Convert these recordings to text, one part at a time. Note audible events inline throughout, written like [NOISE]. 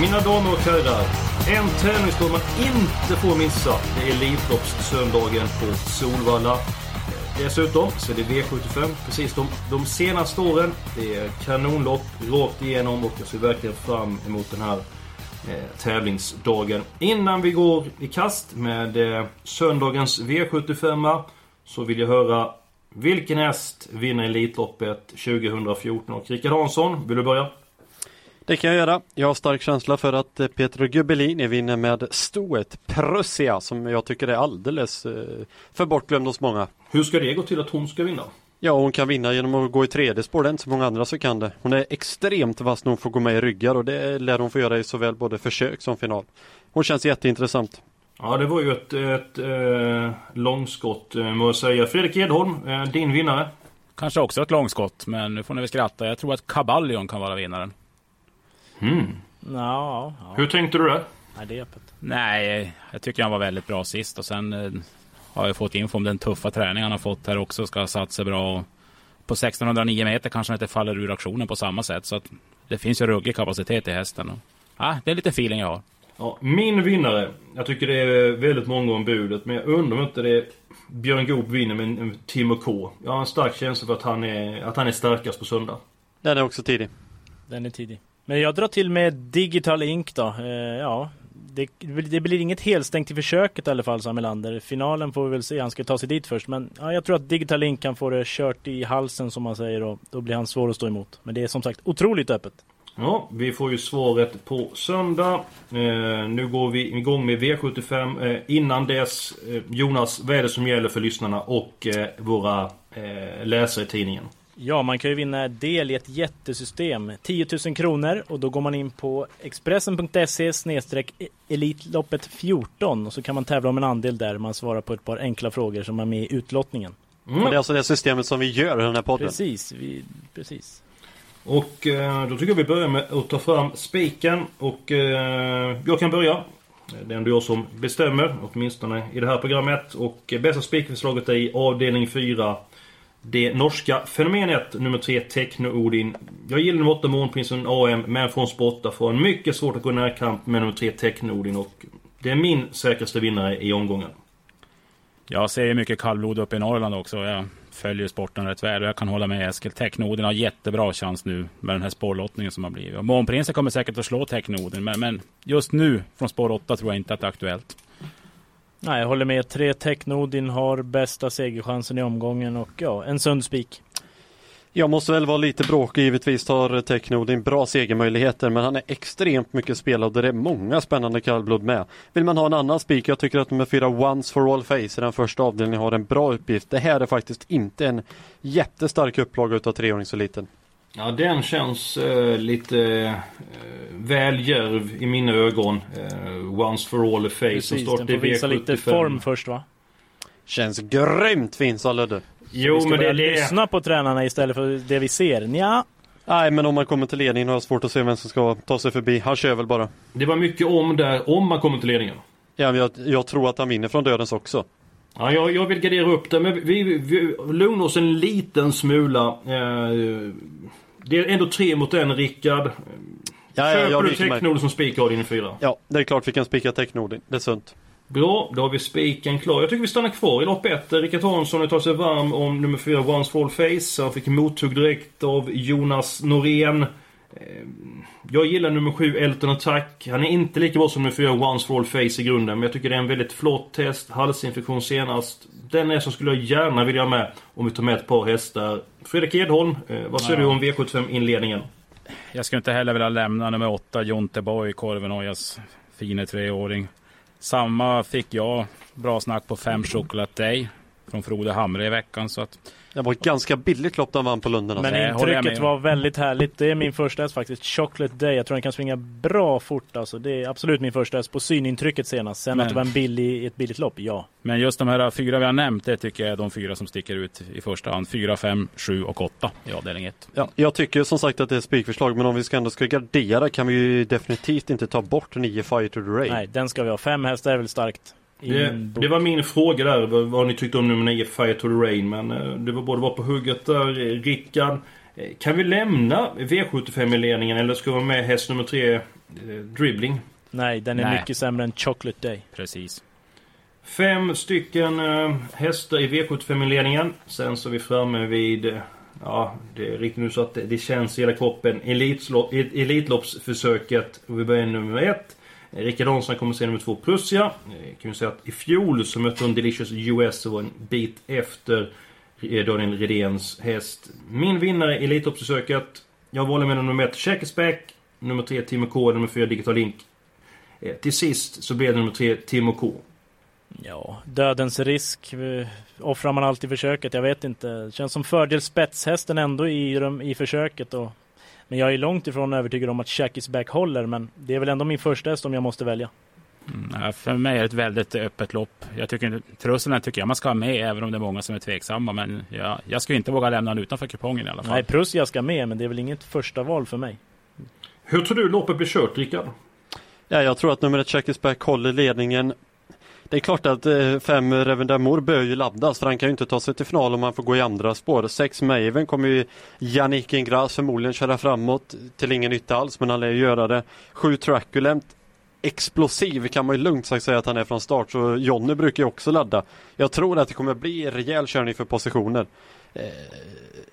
Mina damer och herrar, en tävlingsdag man inte får missa. Det är Elitloppssöndagen på Solvalla. Dessutom så är det V75 precis de, de senaste åren. Det är kanonlopp rakt igenom och jag ser verkligen fram emot den här eh, tävlingsdagen. Innan vi går i kast med eh, söndagens V75 så vill jag höra vilken häst vinner Elitloppet 2014? Och Rickard Hansson, vill du börja? Det kan jag göra. Jag har stark känsla för att eh, Petro Gubelini vinner med stoet Prussia som jag tycker är alldeles eh, för bortglömd hos många. Hur ska det gå till att hon ska vinna? Ja, hon kan vinna genom att gå i tredje spår. Det är inte så många andra som kan det. Hon är extremt vass när hon får gå med i ryggar och det lär hon få göra i såväl både försök som final. Hon känns jätteintressant. Ja, det var ju ett, ett eh, långskott må jag säga. Fredrik Edholm, din vinnare? Kanske också ett långskott, men nu får ni väl skratta. Jag tror att Caballion kan vara vinnaren. Mm. Ja, ja. Hur tänkte du där? Nej, det är öppet. Nej, jag tycker han var väldigt bra sist och sen eh, har jag fått info om den tuffa träning han har fått här också. Ska ha satt sig bra. Och på 1609 meter kanske han inte faller ur aktionen på samma sätt. Så att det finns ju ruggig kapacitet i hästen. Och, ja, det är lite feeling jag har. Ja, min vinnare. Jag tycker det är väldigt många om budet. Men jag undrar om inte det är Björn Goop vinner med Timo K. Jag har en stark känsla för att han är, att han är starkast på söndag. Den är också tidig. Den är tidig. Men jag drar till med Digital Ink då. Eh, ja, det, det blir inget helstängt i försöket i alla fall, sa Melander. Finalen får vi väl se. Han ska ta sig dit först. Men ja, jag tror att Digital Ink kan få det kört i halsen som man säger. Och då blir han svår att stå emot. Men det är som sagt otroligt öppet. Ja, vi får ju svaret på söndag. Eh, nu går vi igång med V75. Eh, innan dess, eh, Jonas, vad är det som gäller för lyssnarna och eh, våra eh, läsare i tidningen? Ja, man kan ju vinna del i ett jättesystem. 10 000 kronor och då går man in på expressen.se Elitloppet 14 och så kan man tävla om en andel där. Man svarar på ett par enkla frågor som är med i utlottningen. Mm. Och det är alltså det systemet som vi gör i den här podden. Precis, vi, precis. Och eh, då tycker jag vi börjar med att ta fram spiken och eh, jag kan börja. Det är ändå jag som bestämmer, åtminstone i det här programmet. Och eh, bästa spikförslaget är i avdelning 4. Det norska fenomenet nummer 3, Techno-Odin. Jag gillar nummer 8, Månprinsen AM, men från sport 8 får en mycket svårt att gå i närkamp med nummer 3, Techno-Odin. Och det är min säkraste vinnare i omgången. Jag ser ju mycket kallblod uppe i Norrland också. Jag följer sporten rätt väl och jag kan hålla med Eskil. Technoden har jättebra chans nu med den här spårlottningen som har blivit. Månprinsen kommer säkert att slå Technoden, men, men just nu från spår 8 tror jag inte att det är aktuellt. Nej, jag håller med. Tre Technodin har bästa segerchansen i omgången och ja, en sund spik. Jag måste väl vara lite bråkig givetvis tar Technodin bra segermöjligheter men han är extremt mycket spelad och det är många spännande kallblod med. Vill man ha en annan spik, jag tycker att nummer fyra Once for All Face i den första avdelningen har en bra uppgift. Det här är faktiskt inte en jättestark upplaga utav treåringseliten. Ja, den känns eh, lite eh, väl djärv i mina ögon. Eh, once for all a face. som Precis, startar den får i visa V75. lite form först va? Känns grymt fint sa Ludde. Jo, vi ska men det är lyssna på tränarna istället för det vi ser. Ja, Nej men om man kommer till ledningen har jag svårt att se vem som ska ta sig förbi. Han kör väl bara. Det var mycket om där, om man kommer till ledningen. Ja, men jag, jag tror att han vinner från dödens också. Ja, jag, jag vill gardera upp det, men vi, vi, vi lugnar oss en liten smula. Eh, det är ändå tre mot en, Rickard. Ja, ja, Köper jag du. Technodin som spik av din fyra? Ja, det är klart vi kan spika Technodin. Det är sunt. Bra, då har vi spiken klar. Jag tycker vi stannar kvar i lopp 1. Rickard Hansson tar sig varm om nummer 4, Once for All Face. Han fick mothugg direkt av Jonas Norén. Eh, Jag gillar nummer 7, Elton Attack. Han är inte lika bra som nummer 4, Once for All Face i grunden. Men jag tycker det är en väldigt flott test. Halsinfektion senast. Den är som skulle jag gärna vilja ha med om vi tar med ett par hästar. Fredrik Edholm, eh, vad säger Ja. du om V75-inledningen? Jag skulle inte heller vilja lämna nummer åtta, Jonte Boy, Korvenojas fine treåring. Samma fick jag. Bra snack på fem Chocolate Day från Frode Hamre i veckan. Så att Det var ett ganska billigt lopp de vann på Lunden. Alltså. Men intrycket var väldigt härligt. Det är min första häst faktiskt. Chocolate Day. Jag tror den kan springa bra fort alltså. Det är absolut min första häst på synintrycket senast. Sen Men- att det var en billig, ett billigt lopp, ja. Men just de här fyra vi har nämnt, det tycker jag är de fyra som sticker ut i första hand. Fyra, fem, sju och åtta i avdelning ett. Ja, jag tycker som sagt att det är spikförslag men om vi ska ändå ska gardera kan vi ju definitivt inte ta bort 9 Fighter to the Rain. Nej, den ska vi ha. Fem hästar är väl starkt. Det, det var min fråga där, vad, vad ni tyckte om nummer 9, Fire to the Rain. Men eh, det var både var på hugget där. Eh, Rickard, eh, kan vi lämna V75 i ledningen eller ska vi ha med häst nummer 3, eh, Dribbling? Nej, den är Nej. mycket sämre än Chocolate Day. Precis. Fem stycken hästar i V75 i ledningen. Sen så är vi framme vid, ja det är riktigt nu så att det, det känns i hela kroppen. Elitlopp, Elitloppsförsöket. Och vi börjar nummer ett. Rickard Hansson kommer se nummer två Prussia. Eh, kan ju säga att i fjol så mötte hon Delicious US och var en bit efter eh, Daniel Redéns häst. Min vinnare i Elitloppsförsöket. Jag valde mellan nummer ett Shackersback. Nummer tre Timo K. och Nummer fyra Digital Link. Eh, till sist så blev det nummer tre Timo K. Ja, dödens risk. Offrar man alltid försöket? Jag vet inte. Det känns som fördel spetshästen ändå i, i försöket. Och, men jag är långt ifrån övertygad om att Shackis back håller. Men det är väl ändå min första häst om jag måste välja. Mm, ja, för mig är det ett väldigt öppet lopp. Jag tycker, Trusselen tycker jag man ska ha med, även om det är många som är tveksamma. Men jag, jag skulle inte våga lämna den utanför kupongen i alla fall. Nej, Prussia ska med, men det är väl inget första val för mig. Hur tror du loppet blir kört, Rickard? Ja, jag tror att nummer ett Checkers Back håller ledningen. Det är klart att eh, fem Revendamor bör ju laddas för han kan ju inte ta sig till final om han får gå i andra spår. Sex Maven kommer ju Yannick Ingras förmodligen köra framåt till ingen nytta alls men han lär ju göra det. Sju Truculent explosiv kan man ju lugnt sagt säga att han är från start så Jonny brukar ju också ladda. Jag tror att det kommer bli rejäl körning för positioner. Eh,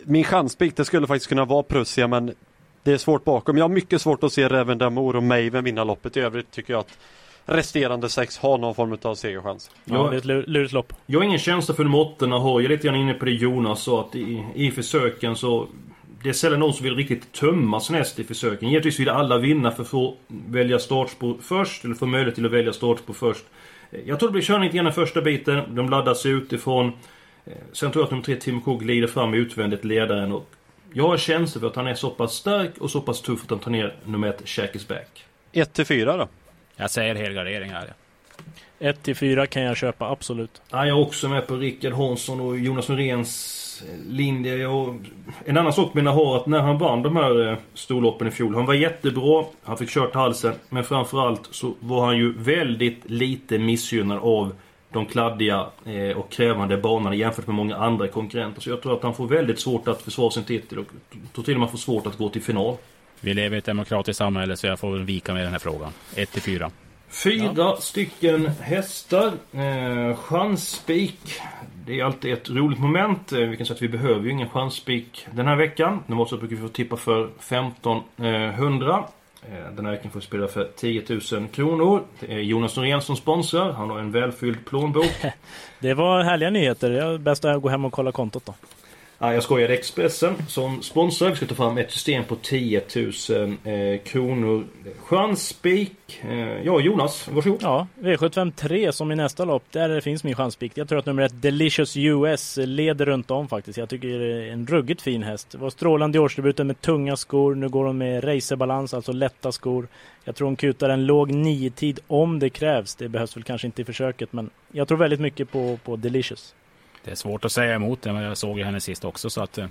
min chanspick det skulle faktiskt kunna vara Prussia men det är svårt bakom. Jag har mycket svårt att se Revendamour och Maven vinna loppet. I övrigt tycker jag att resterande sex har någon form av segerchans. Ja, Ja. det är ett lur- lurigt lopp. Jag har ingen känsla för åttorna har. Jag är lite grann inne på det Jonas sa att i, i försöken så... Det är sällan någon som vill riktigt tömma sin häst i försöken. Givetvis vill alla vinna för att få välja startspår först. Eller få möjlighet till att välja startspår först. Jag tror det blir körning lite grann den första biten. De laddar sig utifrån. Eh, Sen tror jag att nummer tre Tim K glider fram utvändigt ledaren. Och jag har känsla för att han är så pass stark och så pass tuff att han tar ner nummer ett Shackers back. 1 till 4 då? Jag säger helgardering här. 1 till 4 kan jag köpa, absolut. Ja, jag är också med på Rickard Hansson och Jonas Noréns linje. Jag, en annan sak med har att när han vann de här eh, storloppen i fjol. Han var jättebra. Han fick kört halsen. Men framförallt så var han ju väldigt lite missgynnad av de kladdiga eh, och krävande banorna jämfört med många andra konkurrenter. Så jag tror att han får väldigt svårt att försvara sin titel och tror till och med får svårt att gå till final. Vi lever i ett demokratiskt samhälle så jag får väl vika med den här frågan. 1 till 4. Fyra stycken hästar. Eh, chansspik. Det är alltid ett roligt moment. Eh, vi kan säga att vi behöver ju ingen chansspik den här veckan. Normalt så brukar vi få tippa för 1500. Eh, den här veckan får vi spela för 10 000 kronor. Det är Jonas Norén som sponsrar. Han har en välfylld plånbok. [LAUGHS] Det var härliga nyheter. Det är bäst att gå hem och kolla kontot då. Ja, jag skojar. Expressen som sponsrar. Vi ska ta fram ett system på 10 000 eh, kronor. Chansspik. Eh, ja, Jonas, varsågod. Ja, V75 3 som i nästa lopp. Där finns min chanspik. Jag tror att nummer ett Delicious US leder runt om faktiskt. Jag tycker det är en ruggigt fin häst. Det var strålande i årsdebuten med tunga skor. Nu går hon med racerbalans, alltså lätta skor. Jag tror hon kutar en låg nio-tid om det krävs. Det behövs väl kanske inte i försöket, men jag tror väldigt mycket på, på Delicious. Det är svårt att säga emot det, men jag såg ju henne sist också. Så att, eh,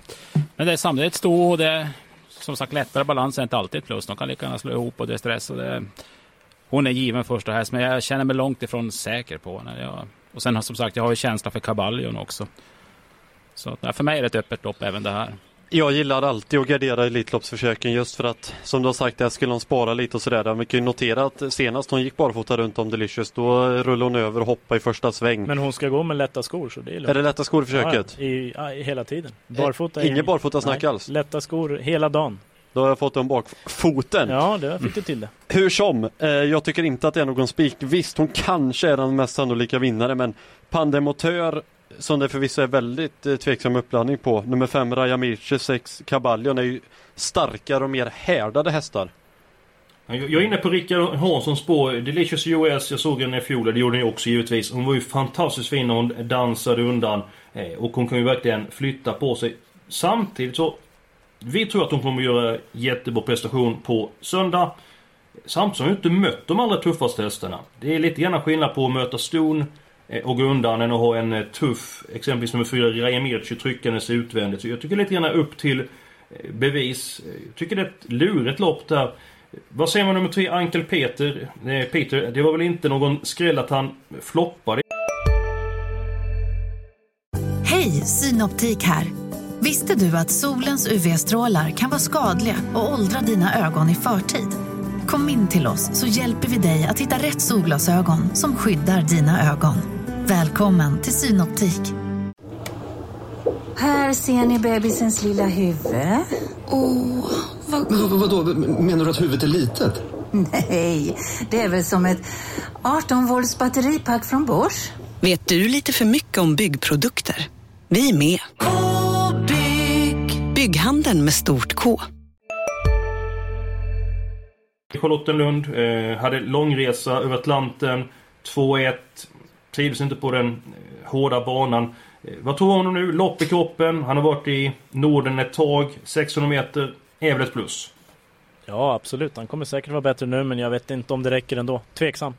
men det är samtidigt sto och det är som sagt lättare balans är inte alltid ett plus. De kan lika gärna slå ihop och det är stress. Och det, hon är given första häst, men jag känner mig långt ifrån säker på henne. Jag, och sen som sagt, jag har ju känsla för Caballion också. Så för mig är det ett öppet lopp även det här. Jag gillar alltid att gardera Elitloppsförsöken just för att som du har sagt där skulle hon spara lite och sådär. Vi kan ju notera att senast hon gick barfota runt om Delicious då rullade hon över och hoppade i första sväng. Men hon ska gå med lätta skor, så det är lugnt. är det lätta skor i försöket? Ja, i, i hela tiden. Barfota. är- Inget barfotasnack alls? Lätta skor hela dagen. Då har jag fått dem bakfoten. Ja, det fick du till det. Hur som, eh, jag tycker inte att det är någon spik. Visst, hon kanske är den mest sannolika vinnare men Pandemotör som det förvisso är väldigt eh, tveksam uppladdning på. Nummer 5 Raja Mirce, 6 Caballion är ju starkare och mer härdade hästar. Jag är inne på Rickard Hanssons spår. Delicious US, jag såg henne i fjol, det gjorde ni också givetvis. Hon var ju fantastiskt fin när hon dansade undan. Eh, och hon kan ju verkligen flytta på sig. Samtidigt så... Vi tror att hon kommer att göra jättebra prestation på söndag. Samtidigt har hon ju inte mött de allra tuffaste hästarna. Det är lite grann skillnad på att möta ston Eh, och gå undan än att ha en eh, tuff, exempelvis nummer 4, Rajamirci tryckandes utvändigt. Så jag tycker lite grann upp till eh, bevis. Jag tycker det är ett lurigt lopp där. Vad säger man nummer 3, Ankel Peter? Eh, Peter, det var väl inte någon skräll att han floppade? Hej, Synoptik här. Visste du att solens UV-strålar kan vara skadliga och åldra dina ögon i förtid? Kom in till oss så hjälper vi dig att hitta rätt solglasögon som skyddar dina ögon. Välkommen till Synoptik. Här ser ni bebisens lilla huvud. Åh, vad... Men, vad, vadå, menar du att huvudet är litet? Nej, det är väl som ett 18 volts batteripack från Bosch. Vet du lite för mycket om byggprodukter? Vi är med. -bygg. Bygghandeln med stort K. Charlottenlund eh, hade långresa över Atlanten. 2-1. Trivdes inte på den eh, hårda banan. Eh, vad tror du om nu? Lopp i kroppen. Han har varit i Norden ett tag. 600 meter. Är väl ett plus? Ja, absolut. Han kommer säkert vara bättre nu, men jag vet inte om det räcker ändå. Tveksam.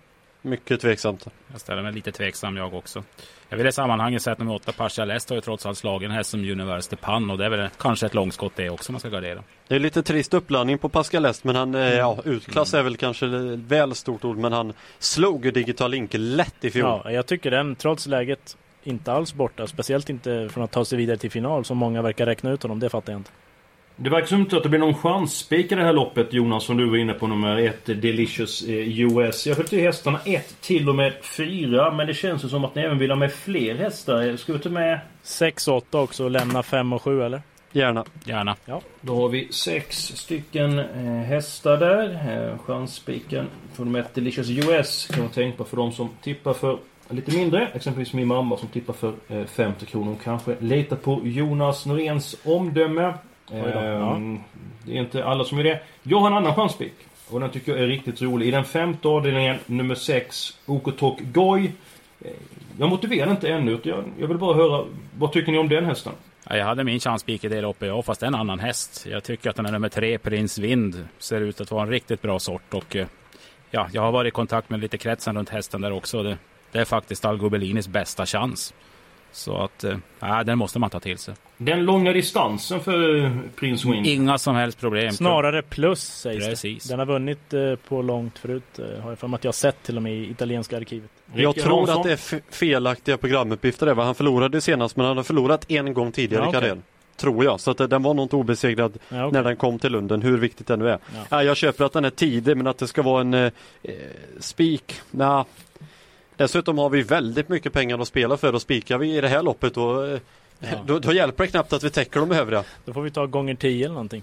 Mycket tveksamt. Jag ställer mig lite tveksam jag också. Jag vill i sammanhanget säga att nummer 8 Pasha Lest har ju trots allt slagen häst som University Pan och det är väl kanske ett långskott det också man ska gardera. Det är lite trist uppladdning på Pascal Est men han, eh, ja, utklass är väl kanske väl stort ord men han slog ju Digital Link lätt i fjol. Ja, jag tycker den, trots läget, inte alls borta. Speciellt inte från att ta sig vidare till final som många verkar räkna ut honom. Det fattar jag inte. Det verkar som inte att det blir någon chansspik i det här loppet Jonas som du var inne på nummer ett Delicious eh, US. Jag höll till hästarna 1 till och med 4 men det känns ju som att ni även vill ha med fler hästar. Ska vi ta med 6 och 8 också och lämna 5 och 7 eller? Gärna. Gärna. Ja. Då har vi sex stycken eh, hästar där. Eh, chansspiken för nummer 1 Delicious US kan man tänka på för de som tippar för lite mindre. Exempelvis min mamma som tippar för eh, 50 kronor. Kanske litar på Jonas Noréns omdöme. Ehm, Det är inte alla som är det. Jag har en annan chanspik. Och den tycker jag är riktigt rolig. I den femte avdelningen, nummer 6, Okotok Goy. Eh, Jag motiverar inte ännu. utan Jag, jag vill bara höra, vad tycker ni om den hästen? Ja, jag hade min chanspik i det loppet jag, fast det är en annan häst. Jag tycker att den är nummer tre, Prins Vind, ser ut att vara en riktigt bra sort. Och eh, ja, jag har varit i kontakt med lite kretsen runt hästen där också. Det, det är faktiskt Algobellinis bästa chans. Så att, eh, ja, den måste man ta till sig. Den långa distansen för Prince Wind. Inga som helst problem. Snarare plus sägs Precis. det. Den har vunnit eh, på långt förut. eh, Har jag för mig att jag har sett till och med i italienska arkivet. Jag tror att det är felaktiga programuppgifter där. Han förlorade senast men han har förlorat en gång tidigare Ja, i okej. karriären. Tror jag. Så att den var nog inte obesegrad Ja, okej. när den kom till Lunden, hur viktigt det nu är. Ja. Ja. jag köper att den är tidig men att det ska vara en eh, eh, spik, nja. Dessutom har vi väldigt mycket pengar att spela för och spikar vi i det här loppet då, eh, Ja. då, då hjälper det knappt att vi täcker de övriga. Då får vi ta gånger 10 eller någonting.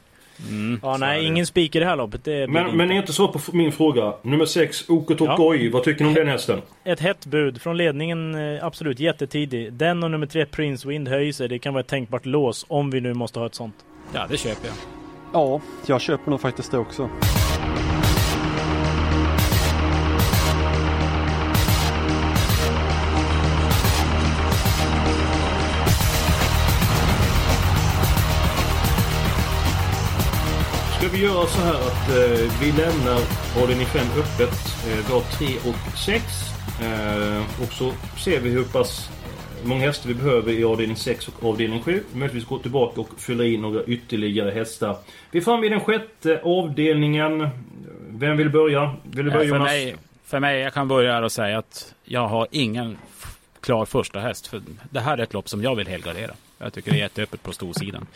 Mm, Ja, nej, ingen spik i det här loppet. Det Men, men är inte så på min fråga. Nummer 6, Okotok Ja. Vad tycker ni om den hästen? Ett hett bud från ledningen, eh, absolut jättetidig. Den och nummer tre Prince Wind höjer sig. Det kan vara ett tänkbart lås om vi nu måste ha ett sånt. Ja, det köper jag. Ja, jag köper nog faktiskt det också. Vi göra så här att eh, vi lämnar avdelning 5 öppet. Eh, har 3 och 6. Eh, och så ser vi hur pass eh, många hästar vi behöver i avdelning 6 och avdelning 7. Möjligtvis gå tillbaka och fylla i några ytterligare hästar. Vi är framme i den sjätte avdelningen. Vem vill börja? Vill du Ja, börja för, Jonas? mig, för mig, jag kan börja här och säga att jag har ingen klar första häst. För det här är ett lopp som jag vill helgardera. Jag tycker det är jätteöppet på storsidan.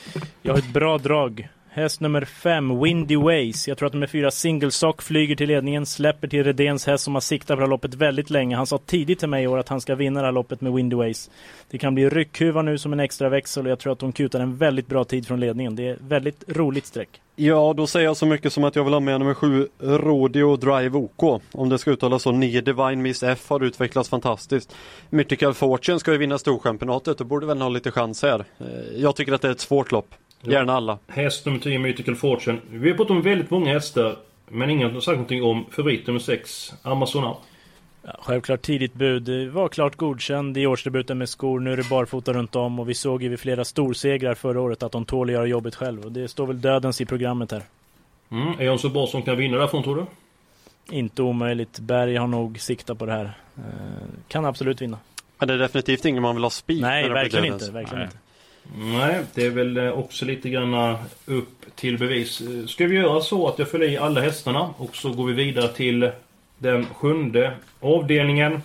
Jag har ett bra drag. Häst nummer 5, Windy Ways. Jag tror att nummer 4, Single Sock, flyger till ledningen, släpper till Redéns häst som har siktat på det här loppet väldigt länge. Han sa tidigt till mig i år att han ska vinna det här loppet med Windy Ways. Det kan bli ryckhuva nu som en extra växel och jag tror att hon kutar en väldigt bra tid från ledningen. Det är väldigt roligt streck. Ja, då säger jag så mycket som att jag vill ha med nummer 7 Rodeo Drive OK. Om det ska uttalas så. 9 Divine Miss F har utvecklats fantastiskt. Mythical Fortune ska ju vinna Storchampionatet och borde väl ha lite chans här. Eh, jag tycker att det är ett svårt lopp. Gärna alla. Häst nummer 10, Mythical Fortune. Vi har pratat om väldigt många hästar. Men ingen har sagt någonting om favorit nummer 6, Amazona. Ja, självklart tidigt bud. Var klart godkänd i årsdebuten med skor. Nu är det barfota runt om och vi såg ju vid flera storsegrar förra året att de tål att göra jobbet själv. Och det står väl dödens i programmet här. Mm. Är han så bra som kan vinna därifrån tror du? Inte omöjligt. Berg har nog siktat på det här. Eh, kan absolut vinna. Men det är definitivt ingen man vill ha spik Nej, verkligen inte. Verkligen Nej. inte. Nej, det är väl eh, också lite grann upp till bevis. Eh, ska vi göra så att jag följer i alla hästarna och så går vi vidare till den sjunde avdelningen.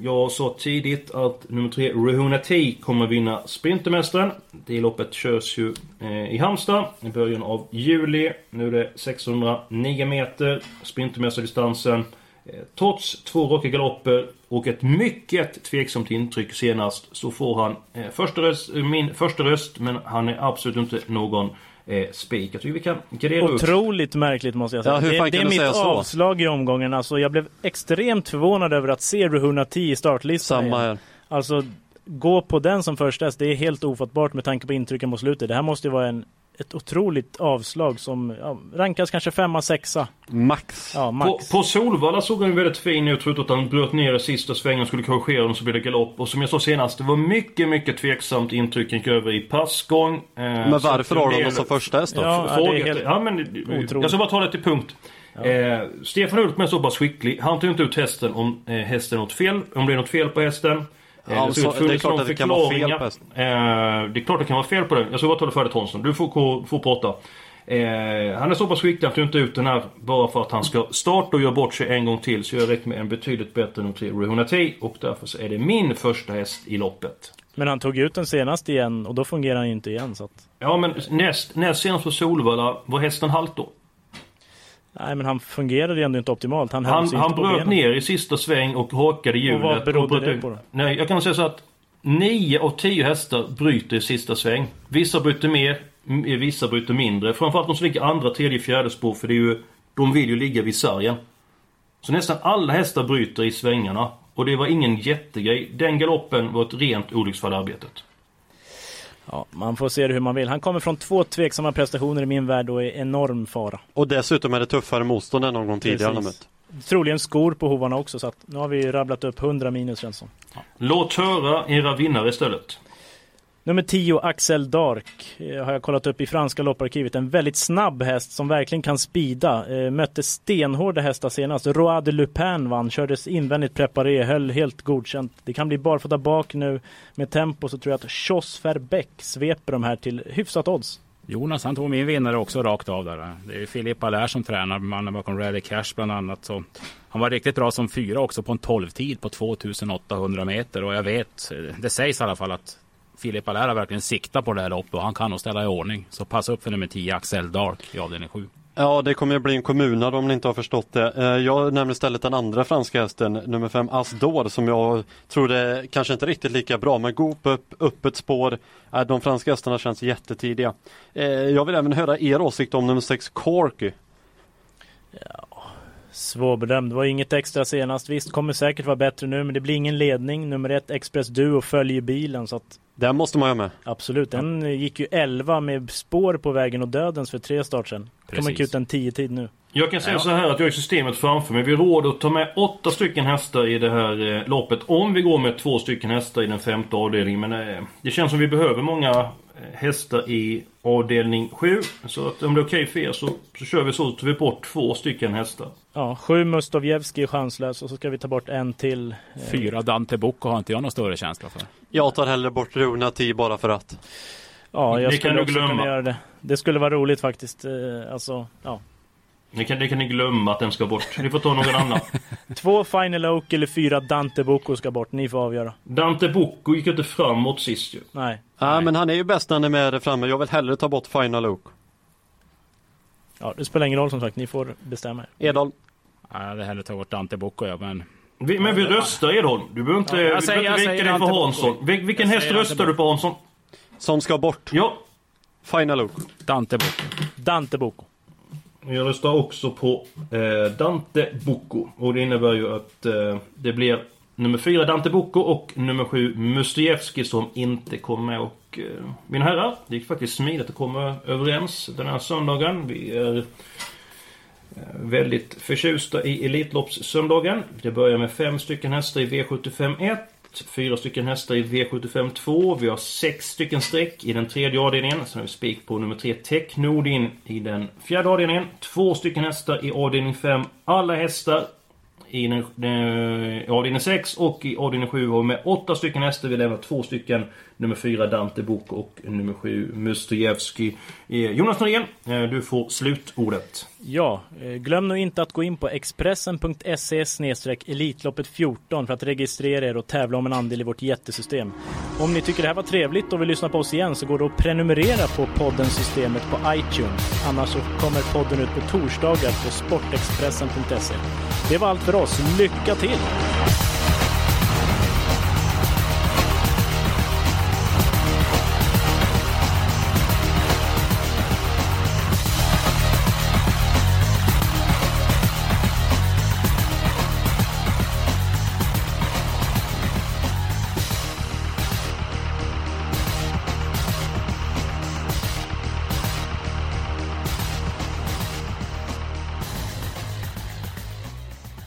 Jag sa tidigt att nummer tre, Rehuna T, kommer vinna Sprintermästaren. Det loppet körs ju eh, i Halmstad i början av juli. Nu är det 609 meter, Sprintermästardistansen. Eh, Trots två raka galopper och ett mycket tveksamt intryck senast så får han eh, första röst, eh, min första röst men han är absolut inte någon eh, spik. Jag tycker vi kan gradera upp. Otroligt märkligt måste jag säga. Ja, hur det, det är mitt så? avslag i omgången. Alltså, jag blev extremt förvånad över att se 10 i startlistan. Samma här. Alltså, gå på den som första häst, det är helt ofattbart med tanke på intrycken mot slutet. Det här måste ju vara en, ett otroligt avslag som ja, rankas kanske femma, sexa. Max. Ja, På, max. på Solvalla såg han väldigt fin ut förutom att han bröt ner i sista svängen och skulle korrigera dem så blev det galopp. Och som jag sa senast, det var mycket, mycket tveksamt intryck gick över i passgång. Eh, Men varför har de dem som första häst då? Ja, F- det är helt ja, men, otroligt. jag ska bara ta det till punkt. Eh, Stefan Ulf är så pass skicklig. Han tog inte ut hästen om eh, hästen något fel. Om det är något fel på hästen. Ja, det så- det är klart att det kan vara fel på hästen. Eh, det är klart det kan vara fel på den. Jag ska bara ta det färdigt Hansson. Du får, får prata. Eh, han är så pass skicklig att du inte ut den här bara för att han ska starta och göra bort sig en gång till. Så jag räcker med en betydligt bättre nummer 3, Rehuna T. Och därför så är det min första häst i loppet. Men han tog ut den senast igen och då fungerar han ju inte igen. Så att, Ja men näst, näst senast på Solvalla var hästen halt då. Nej, men han fungerade ju ändå inte optimalt. Han, Han, han bröt ner i sista sväng och hakade hjulet. vad berodde bröt det på då? Nej, jag kan säga så att 9 av 10 hästar bryter i sista sväng. Vissa bryter mer, m- vissa bryter mindre. Framförallt de som ligger andra, tredje, fjärde spår för det är ju... De vill ju ligga vid sargen. Så nästan alla hästar bryter i svängarna. Och det var ingen jättegrej. Den galoppen var ett rent olycksfall i arbetet. Ja, man får se det hur man vill. Han kommer från två tveksamma prestationer i min värld och är enorm fara. Och dessutom är det tuffare motstånd än någon gång tidigare Precis. mött. Troligen skor på hovarna också så att nu har vi rabblat upp 100 minus känns som. Låt höra era vinnare istället. Nummer 10, Axel Dark, eh, har jag kollat upp i franska lopparkivet. En väldigt snabb häst som verkligen kan spida. Eh, mötte stenhårda hästar senast. Roi de Lupin vann, kördes invändigt preparé, höll helt godkänt. Det kan bli barfota bak nu. Med tempo så tror jag att Jos Verbeck sveper de här till hyfsat odds. Jonas han tog min vinnare också rakt av där. Det är ju Filip Allaire som tränar, mannen bakom Rally Cash bland annat. Så han var riktigt bra som fyra också på en 12-tid på 2800 meter. Och jag vet, eh, det sägs i alla fall att Filip Allaire har verkligen siktat på det här loppet och han kan nog ställa i ordning. Så passa upp för nummer 10, Axel Dark i avdelning 7. Ja, det kommer ju bli en kommunad om ni inte har förstått det. Eh, Jag nämner istället den andra franska hästen, nummer fem Asdor, som jag tror det kanske inte riktigt lika bra, men god upp, öppet spår. Eh, De franska hästarna känns jättetidiga. Eh, Jag vill även höra er åsikt om nummer sex Corky. Svårbedömd. Det var inget extra senast. Visst, kommer säkert vara bättre nu, men det blir ingen ledning. Nummer ett, Express Duo, följer bilen. Så att Den måste man ha med. absolut, den eh, gick ju 11 med spår på vägen och dödens för tre start sen. Kommer inte ut en 10-tid nu. Jag kan säga Ja. så här att jag har systemet framför mig. Vi råder att ta med åtta stycken hästar i det här eh, loppet. Om vi går med två stycken hästar i den femte avdelningen. Men eh, det känns som vi behöver många hästar i avdelning 7. Så att om det är okej för er så, så kör vi så. tar vi bort två stycken hästar. Ja, sju Mustovjevski är chanslös och så ska vi ta bort en till. Eh, Fyra Dante Bocco har inte jag någon större känsla för. Jag tar hellre bort Runa 10 bara för att. Ja, jag kan skulle nog också glömma. kunna göra det. Det skulle vara roligt faktiskt. Eh, Alltså, ja. Ni kan, det kan ni glömma att den ska bort. Ni får ta någon annan. [LAUGHS] Två Final Oak eller fyra Dante Bocco ska bort. Ni får avgöra. Dante Bocco gick inte framåt sist ju. Nej. Ja, men han är ju bäst när han är med där framme. Jag vill hellre ta bort Final Oak. Ja, det spelar ingen roll som sagt. Ni får bestämma er. Edholm. Ja, Jag hade hellre tagit bort Dante Bocco ja, men Vi, men vi röstar Edholm. Du behöver inte, Ja, jag vi säger- behöver inte säger dig för Hansson. Vil- Vilken Jag häst röstar Dante du på Hansson? Som ska bort. Ja, Final Oak. Dante Bocco. Dante Bocco. Jag röstar också på eh, Dante Bocco. Och det innebär ju att eh, det blir nummer fyra Dante Bocco och nummer sju Mustievski som inte kommer med. Och eh, mina herrar, det gick faktiskt smidigt att komma överens den här söndagen. Vi är eh, Väldigt förtjusta i Elitloppssöndagen. Det börjar med fem stycken hästar i V75 1. Fyra stycken hästar i V75 2. Vi har sex stycken streck i den tredje avdelningen. Sen har vi spik på nummer 3 Technodin i den fjärde avdelningen. Två stycken hästar i avdelning 5. Alla hästar i den, eh, avdelning 6 och i avdelning 7 har vi med åtta stycken hästar. Vi lämnar två stycken. Nummer fyra, Dante Bok och nummer sju, Mustojevski. Eh, Jonas Norén, eh, du får slutordet. Ja, eh, glöm nu inte att gå in på expressen.se Elitloppet 14 för att registrera er och tävla om en andel i vårt jättesystem. Om ni tycker det här var trevligt och vill lyssna på oss igen så går det att prenumerera på podden Systemet på iTunes. Annars så kommer podden ut på torsdagar på sportexpressen.se. Det var allt för oss. Lycka till!